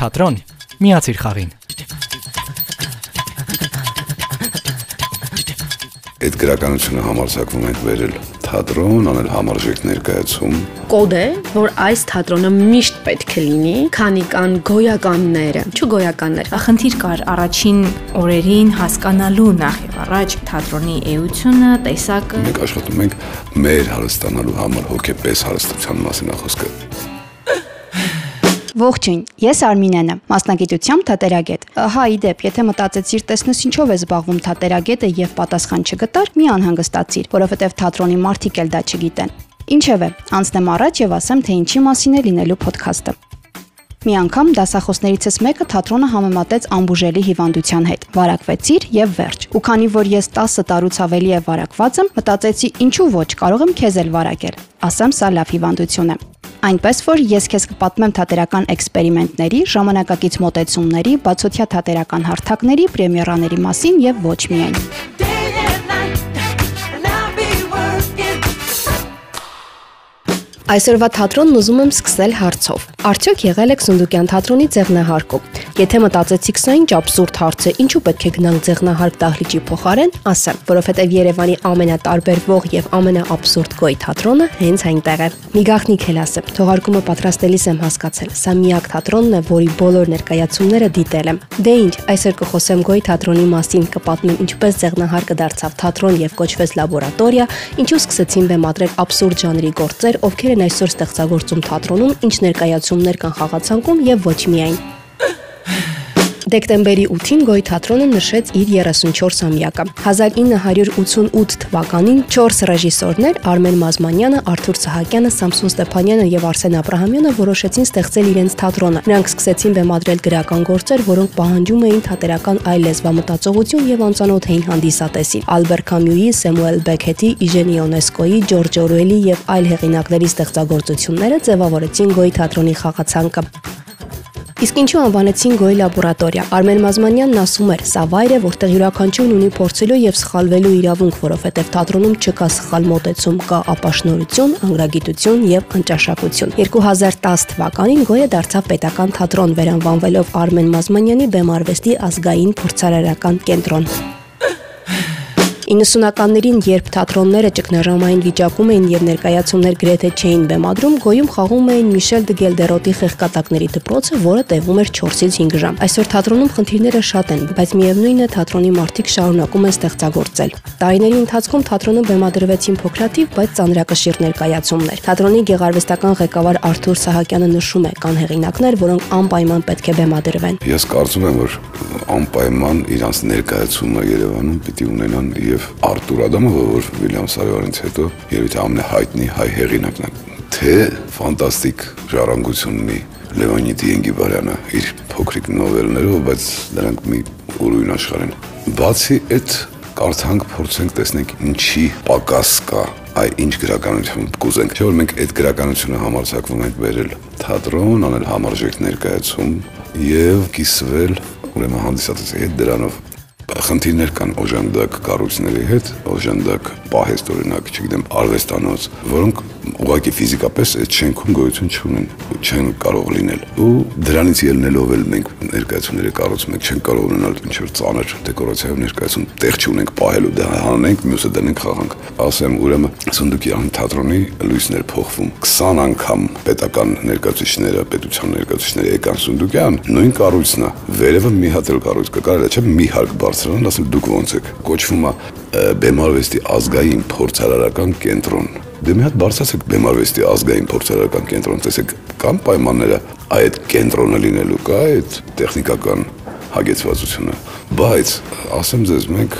թատրոն, միացիր խաղին։ Այդ գրականությունը համարձակվում ենք վերել թատրոն, անել համարժեք ներկայացում։ Կոդ է, որ այս թատրոնը միշտ պետք է լինի, քանի կան գոյականները, չգոյականներ։ Խնդիր կար առաջին օրերին հասկանալու նախ եւ առաջ թատրոնի էությունը, տեսակը։ Մենք աշխատում ենք մեր հարստանալու համար հոգեպես հարստության մասին խոսքը։ Ողջույն, ես Արմինեն եմ, մասնագիտությամբ թատերագետ։ Հա, իդեպ, եթե մտածեցիր, տեսնես ինչով է զբաղվում թատերագետը եւ պատասխան չգտար, մի անհանգստացիր, որովհետեւ թատրոնի մարդիկ էլ դա չգիտեն։ Ինչևէ, անցնեմ առաջ եւ ասեմ, թե ինչի մասին է լինելու ոդքասթը։ Մի անգամ դասախոսներիցս մեկը թատրոնը համեմատեց ամբուժելի հիվանդության հետ։ Վարակվեցիր եւ վերջ։ Ու քանի որ ես 10 տարուց ավելի է վարակված եմ, մտածեցի, ինչու ոչ, կարող եմ քեզ էլ վարակել։ Ասեմ, սա լավ հիվանդություն է։ Այնպես որ ես քեզ կպատմեմ թատերական էքսպերիմենտների, ժամանակակից մոտեցումների, բացօթյա թատերական հարթակների, պրեմիերաների մասին եւ ոչ միայն։ Այսօրվա թատրոնն ուզում եմ սկսել հարցով։ Արդյոք եղել եք Սունդուկյան թատրոնի ձեղնահարկում։ Եթե մտածեցիք սա ինչ абսուրդ հարց է, ինչու պետք է գնանք ձեղնահարկ դահլիճի փոխարեն, ասեմ, որովհետև Երևանի ամենատարբերվող եւ ամենաաբսուրդ գոյ թատրոնը հենց այնտեղ է։ Մի գաղտնիք էլ ասեմ, թողարկումը պատրաստելիս եմ հասկացել։ Սա միակ թատրոնն է, որի բոլոր ներկայացումները դիտել եմ։ Դե ինչ, այսօր կխոսեմ գոյ թատրոնի մասին, կպատմեմ ինչպես ձեղնահարկը դարձավ թատրոն եւ կոչվեց լաբորատորիա, ինչու սկսեցին բեմադրել абսուրդ ժանրի գործեր, ովքեր այսօր ստեղծագործում թատրոնում, ինչ ներկայացումներ կան խաղացանկում եւ ոչ միայն։ Դեկտեմբերի 8-ին Գոյ թատրոնը նշեց իր 34-ամյակը։ 1988 թվականին 4 ռեժիսորներ Արմեն Մազմանյանը, Արթուր Սահակյանը, Սամսոն Ստեփանյանը եւ Արսեն Աբրահամյանը որոշեցին ստեղծել իրենց թատրոնը։ Նրանք սկսեցին բեմադրել գրական գործեր, որոնք պահանջում էին թատերական այլ լեզվամտածողություն եւ անծանոթ էին հանդիսատեսին։ Ալբեր Կամյուի, Սեմուել Բեքեթի, Իժենի Օնեսկոյի, Ջորջ Օրուելի եւ այլ հեղինակների ստեղծագործությունները ձևավորեցին Գոյ թատրոնի խաղացանկը։ Իսկ ինչու անվանեցին Գոյ լաբորատորիա։ Արմեն Մազմանյանն ասում էր. «Սա վայր է, որտեղ յուրաքանչյուրն ունի փորձելու եւ սխալվելու իրավունք, որովհետեւ թատրոնում չկա սխալ մոտեցում, կա ապաշնորություն, անգրագիտություն եւ անճաշակություն»։ 2010 թվականին Գոյը դարձավ պետական թատրոն, վերանվանվելով Արմեն Մազմանյանի բեմարվեստի ազգային փորձարարական կենտրոն։ 90-ականներին, երբ թատրոնները ճգնաժամային վիճակում էին եւ ներկայացումներ գրեթե չէին բեմադրում, գոյում խաղում էին Միշել դե Գելդերոտի խեղկատակների դպրոցը, որը տևում էր 4-ից 5 ժամ։ Այսօր թատրոնում խնդիրները շատ են, բայց միևնույն է թատրոնի մարդիկ շարունակում են ստեղծագործել։ Տարիների ընթացքում թատրոնում բեմադրվեցին փոքրաթիվ, բայց ծանրակշիռ ներկայացումներ։ Թատրոնի գեղարվեստական ղեկավար Արթուր Սահակյանը նշում է, կան հեղինակներ, որոնք անպայման պետք է բեմադրվեն։ Ես կարծում եմ, որ անպայման իրանց ներկայացումը Երևանում պիտի ունենան եւ եւ Արտուր Ադամովը, որ Վիլյամ Սարյանից հետո երևի թե ամենահայտնի հայ հեղինակն է, թե ֆանտաստիկ ժառանգություն ունի Լևոնիդ Ենգիբարյանը իր փոքրիկ նովելներով, բայց նրանք մի ուրույն աշխարհ են։ Բացի այդ կարդանք, փորձենք տեսնենք ինչի պակաս կա այ ինչ գրականություն կուզենք։ Չէ՞ որ մենք այդ գրականությունը համարձակվում ենք վերել թատրոն, անել համարժեք ներկայացում եւ կիսվել ուրեմն հանդիսատեսի հետ դրանով խնդիրներ կան օժանդակ կառույցների հետ, օժանդակ պահեստ օրինակ, չգիտեմ, արվեստանոց, որոնք ուղղակի ֆիզիկապես այդ շենքում գոյություն չունեն, չեն կարող լինել։ Ու դրանից ելնելով էլ մենք ներկայացումները կառուցում ենք, չեն կարող ունենալ ինչ-որ ծանր դեկորացիայով ներկայացում, տեղ չունենք պահելու, դա հանենք, մյուսը դնենք խաղանք։ Ասեմ, ուրեմն Սունդուկյան թատրոնի լույսներ փոխվում 20 անգամ պետական ներկայացուցիչները, պետության ներկայացուցիչները եկան Սունդուկյան, նույն կառույցն է։ Վերևը մի հատ էլ կառույց կա, կարելի է չէ՞ մի հարկ բարձրանալ, ասել դուք ոնց եք։ Կոչվում է Բեմարվեստի ազգային փորձարարական կենտրոն Դե մի հատ բարձրացեք բեմարվեստի ազգային փորձարարական կենտրոն, տեսեք, կան պայմանները այդ կենտրոնը լինելու կա այդ տեխնիկական հագեցվածությունը բայց ասեմ ձեզ մենք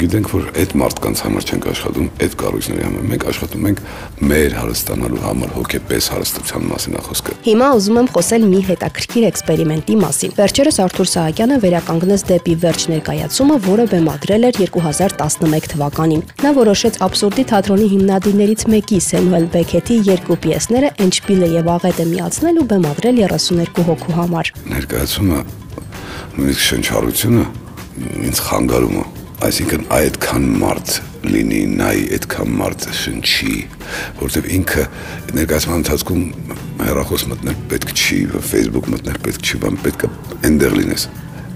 գիտենք որ այդ մարդկանց համար չենք աշխատում այդ կառույցների համար մենք աշխատում ենք մեր հարստանալու համար հոգեպես հարստության մասին է խոսքը հիմա ուզում եմ խոսել մի հետաքրքիր էքսպերիմենտի մասին վերջերս Արթուր Սահակյանը վերականգնեց դեպի վերջ ներկայացումը որը բեմադրել էր 2011 թվականին նա որոշեց абսուրդի թատրոնի հիմնադիրներից մեկի Սեմուել Բեքեթի երկու պիեսները Էնչպիլը եւ Աղետը միացնել ու բեմադրել 32 հոգու համար ներկայացումը նույնիսկ շնչառությունը ինձ խանգարում է այսինքն այդքան մարդ լինի նայ այդքան մարդ շնչի որովհետև ինքը ներկայացման ընթացքում հեռախոս մտնել պետք չի, Facebook մտնել պետք չի, բան պետք է այնտեղ լինես։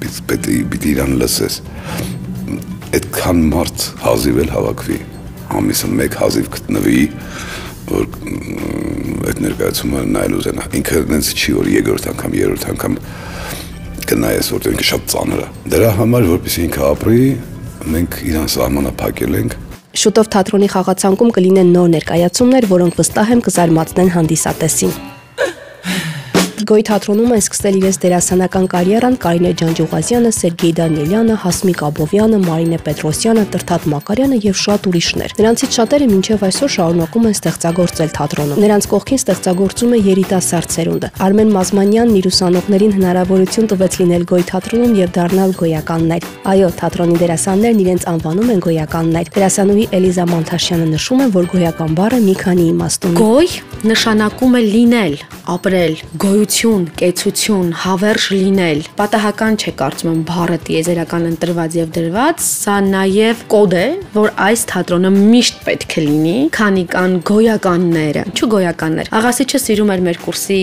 Պետք է պիտի իրան լսես։ Այդքան մարդ հազիվել հավաքվի, ամիսը մեկ հազիվ գտնվի, որ այդ ներկայացումը նայել ուզենա։ Ինքը այնց չի, որ երկրորդ անգամ, երրորդ անգամ կնայես, որտեղ ինքը շատ ծանր է։ Դրա համար, որպեսզի ինքը ապրի, մենք իրան սահմանը փակել ենք Շուտով թատրոնի խաղացանկում կլինեն նոր ներկայացումներ, որոնք վստահ եմ կզարմացնեն հանդիսատեսին։ Գոյ թատրոնում են սկսել իրենց դերասանական կարիերան Կարինե Ջանջուղազյանը, Սերգեյ Դանիելյանը, Հասմիկ Աբովյանը, Մարինե Պետրոսյանը, Տրթատ Մակարյանը եւ շատ ուրիշներ։ Նրանցից շատերը մինչև այսօր շարունակում են ստեղծագործել թատրոնում։ Նրանց կողքին ստեղծագործում է երիտասարդ սերունդը։ Արմեն Մազմանյանն իր ուսանողներին հնարավորություն տվեց լինել Գոյ թատրոնում եւ դառնալ գոյականներ։ Այո, թատրոնի դերասաններն իրենց անվանում են գոյականներ։ Դերասանուհի Էլիզա Մանթաշյանը նշում է, որ գոյական բառը մի քանի իմաստ ունի։ Գոյ նշանակում է լինել, ապրել, գոյություն, կեցություն, հավերժ լինել։ Պատահական չէ կարծում եմ բառը տիեզերական ընտրված եւ դրված, սա նաեւ կոդ է, որ այս թատրոնը միշտ պետք է լինի, քանի կան գոյականները, չու գոյականներ։ Աղասիչը սիրում էր մեր կուրսի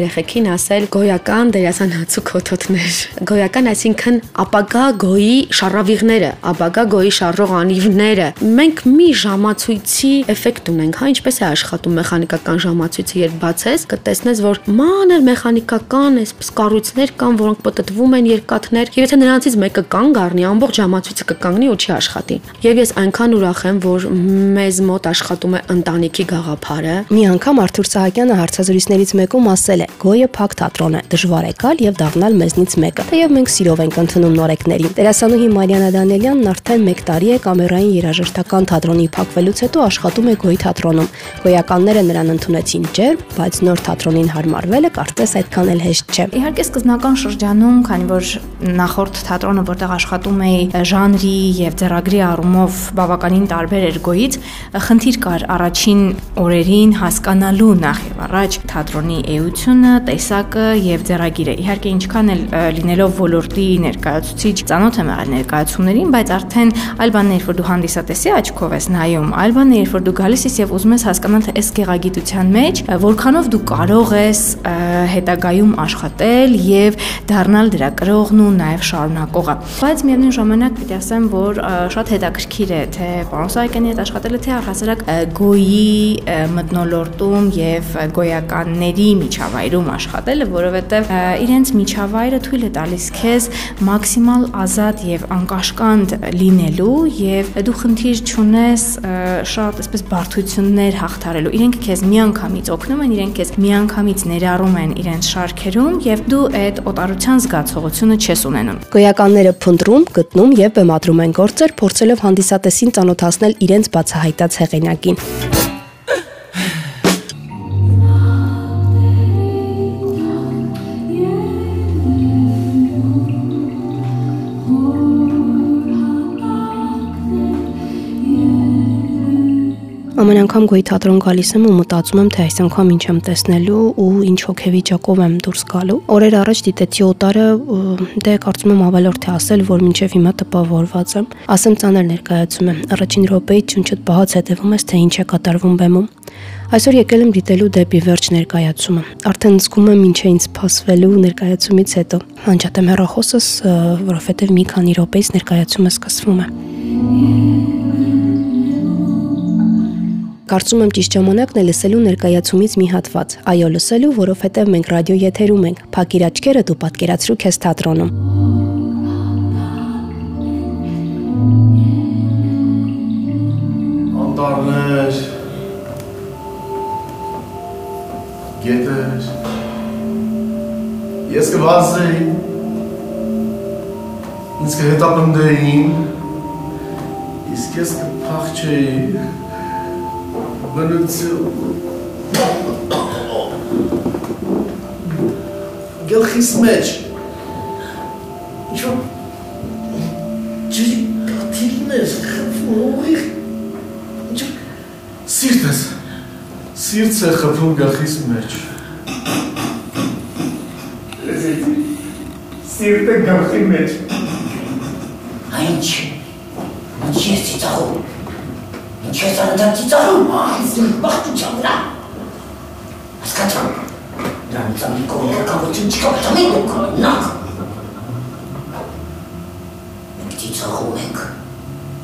երեխեքին ասել գոյական դերասանացու քոթոթներ։ Գոյական այսինքն ապագա գոյի շարավիղները, ապագա գոյի շարժող անիվները։ Մենք մի ժամացույցի էֆեկտ ունենք, հա ինչպես է աշխատում մեխանիկական ժամացույցը, երբ բացես, կտեսնես, որ մանր մեխանիկական այսպես կառույցներ կան, որոնք պատտվում են երկաթներ, եւ եթե նրանցից մեկը կանգ առնի, ամբողջ ժամացույցը կկանգնի ու չի աշխատի։ Եվ ես այնքան ուրախ եմ, որ մեզ մոտ աշխատում է ընտանիքի գաղափարը։ Մի անգամ Արթուր Սահակյանը հարցազրույցներից մեկում ասել է. «Գոյը փակ թատրոն է, դժվար է գալ եւ դառնալ մեզնից մեկը»։ Թեև մենք սիրով ենք ընդունում նորեկներին։ Դերասանուհի Մարիանա Դանիելյանն արդեն 1 տարի է կամերային երաժշտական թատրոնի փակվելուց հետո աշխատում է Գոյ թատրոնում։ Գոյականները նրան ընդունեցին ջերմ, բայց նոր թատրոնին հարմարվելը կարծես այդքան էլ հեշտ չէ։ Իհարկե սկզբնական շրջանում, քանի որ նախորդ թատրոնը, որտեղ աշխատում էի ժանրի եւ ձեռագրի առումով բավականին տարբեր էր գոյից, խնդիր կար առաջին օրերին հասկանալու նախ եւ առաջ թատրոնի էությունը, տեսակը եւ ձեռագիրը։ Իհարկե ինչքան էլ լինելով ոլորտի ներկայացուցիչ ծանոթ եմ եղել ներկայացումներին, բայց արդեն այլ բան էր, որ դու հանդիսատեսի աչքով ես նայում, այլ բան էր, որ դու գալիս ես եւ ուզում ես հասկանալ թե այս գեղագիտության մեջ որքանով դու կարող ես հետագայում աշխատել եւ դառնալ դրա կրողն ու նաեւ շարունակողը։ Բայց միևնույն ժամանակ պիտի ասեմ, որ շատ հետաքրքիր է թե պարոն Սահակյանի հետ աշխատելը թե առհասարակ գոյի մտնոլորտում եւ գոյականների միջավայրում աշխատելը, որովհետեւ իրենց միջավայրը թույլ է տալիս քեզ մաքսիմալ ազատ եւ անկաշկանդ լինելու եւ դու խնդիր չունես շատ այսպես բարդություններ հաղթարելու։ Իրենք քեզ միանգամից օգնում են, իրենք քեզ միանգամից ներառում են իրենց շարքերում եւ դու այդ օտարության զգացողությունը չես ունենում։ Գոյականները փնտրում, գտնում եւ բեմադրում են գործեր, փորձելով հանդիսատեսին ծանոթացնել իրենց բացահայտած հեղինակին։ Ամեն անգամ գոյի թատրոն գալիս եմ ու մտածում եմ, թե այս անգամ ինչ եմ տեսնելու ու ինչ հոգեվիճակով եմ դուրս գալու։ Օրեր առաջ դիտեցի օտարը, դե կարծում եմ ավելորդ է ասել, որ մինչև հիմա տպավորված եմ։ Ասեմ ցաներ ներկայացում եմ։ Առաջին րոպեից ճունչդ բահած հետևում ես, թե ինչ է կատարվում բեմում։ Այսօր եկել եմ դիտելու դեպի վերջ ներկայացումը։ Արդեն զգում եմ ինչ է ինձ փասվելու ներկայացումից հետո։ Անջատեմ հեռախոսս, որովհետև մի քանի րոպեից ներկայացումը սկսվում է։ Կարծում եմ ճիշտ ժամանակն է լսելու ներկայացումից մի հատված։ Այո, լսելու, որովհետև մենք ռադիո եթերում ենք։ Փակիր աչքերը դու պատկերացրու քեզ թատրոնում։ Անտառներ Գետեր Ես կվազեի Ինձ կհետապնդեին Իսկ ես կփախչեի բնություն գլխիս մեջ ինչ-որ ջի կաթիլներ խփում ուղիղ ինչ սիրտ ես սիրտ է խփում գլխիս մեջ սիրտ է գլխի մեջ այն չի ինչ ես ծիծաղում Ինչպես անընդհատ ծիծաղում, ինձ բախտության վրա։ Հասկացա։ Նրանց ամեն կողմնակավություն չկա, ամեն դուք նակ։ Մենք ծիծաղում ենք,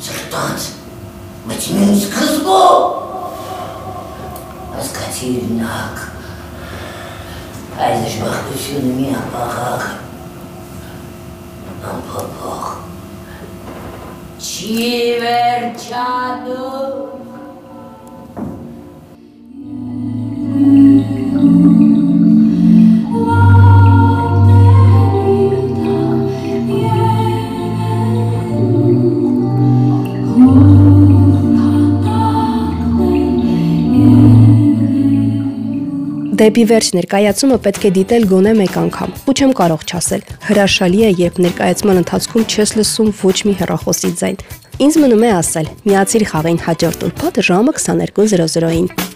սրտած, բայց մյուս սկզբո։ Հասկացիր նակ։ Այս դժբախտությունը մի ապաղաղ է։ Անփոփոխ։ Չի վերջանում։ Դեպի վերջ ներկայացումը պետք է դիտել գոնե մեկ անգամ։ Ու չեմ կարող չասել։ Հրաշալի է, երբ ներկայացման ընթացքում չես լսում ոչ մի հեռախոսի ձայն։ Ինձ մնում է ասել. միացիր խաղին հաջորդ ուրբաթ ժամը 22:00-ին։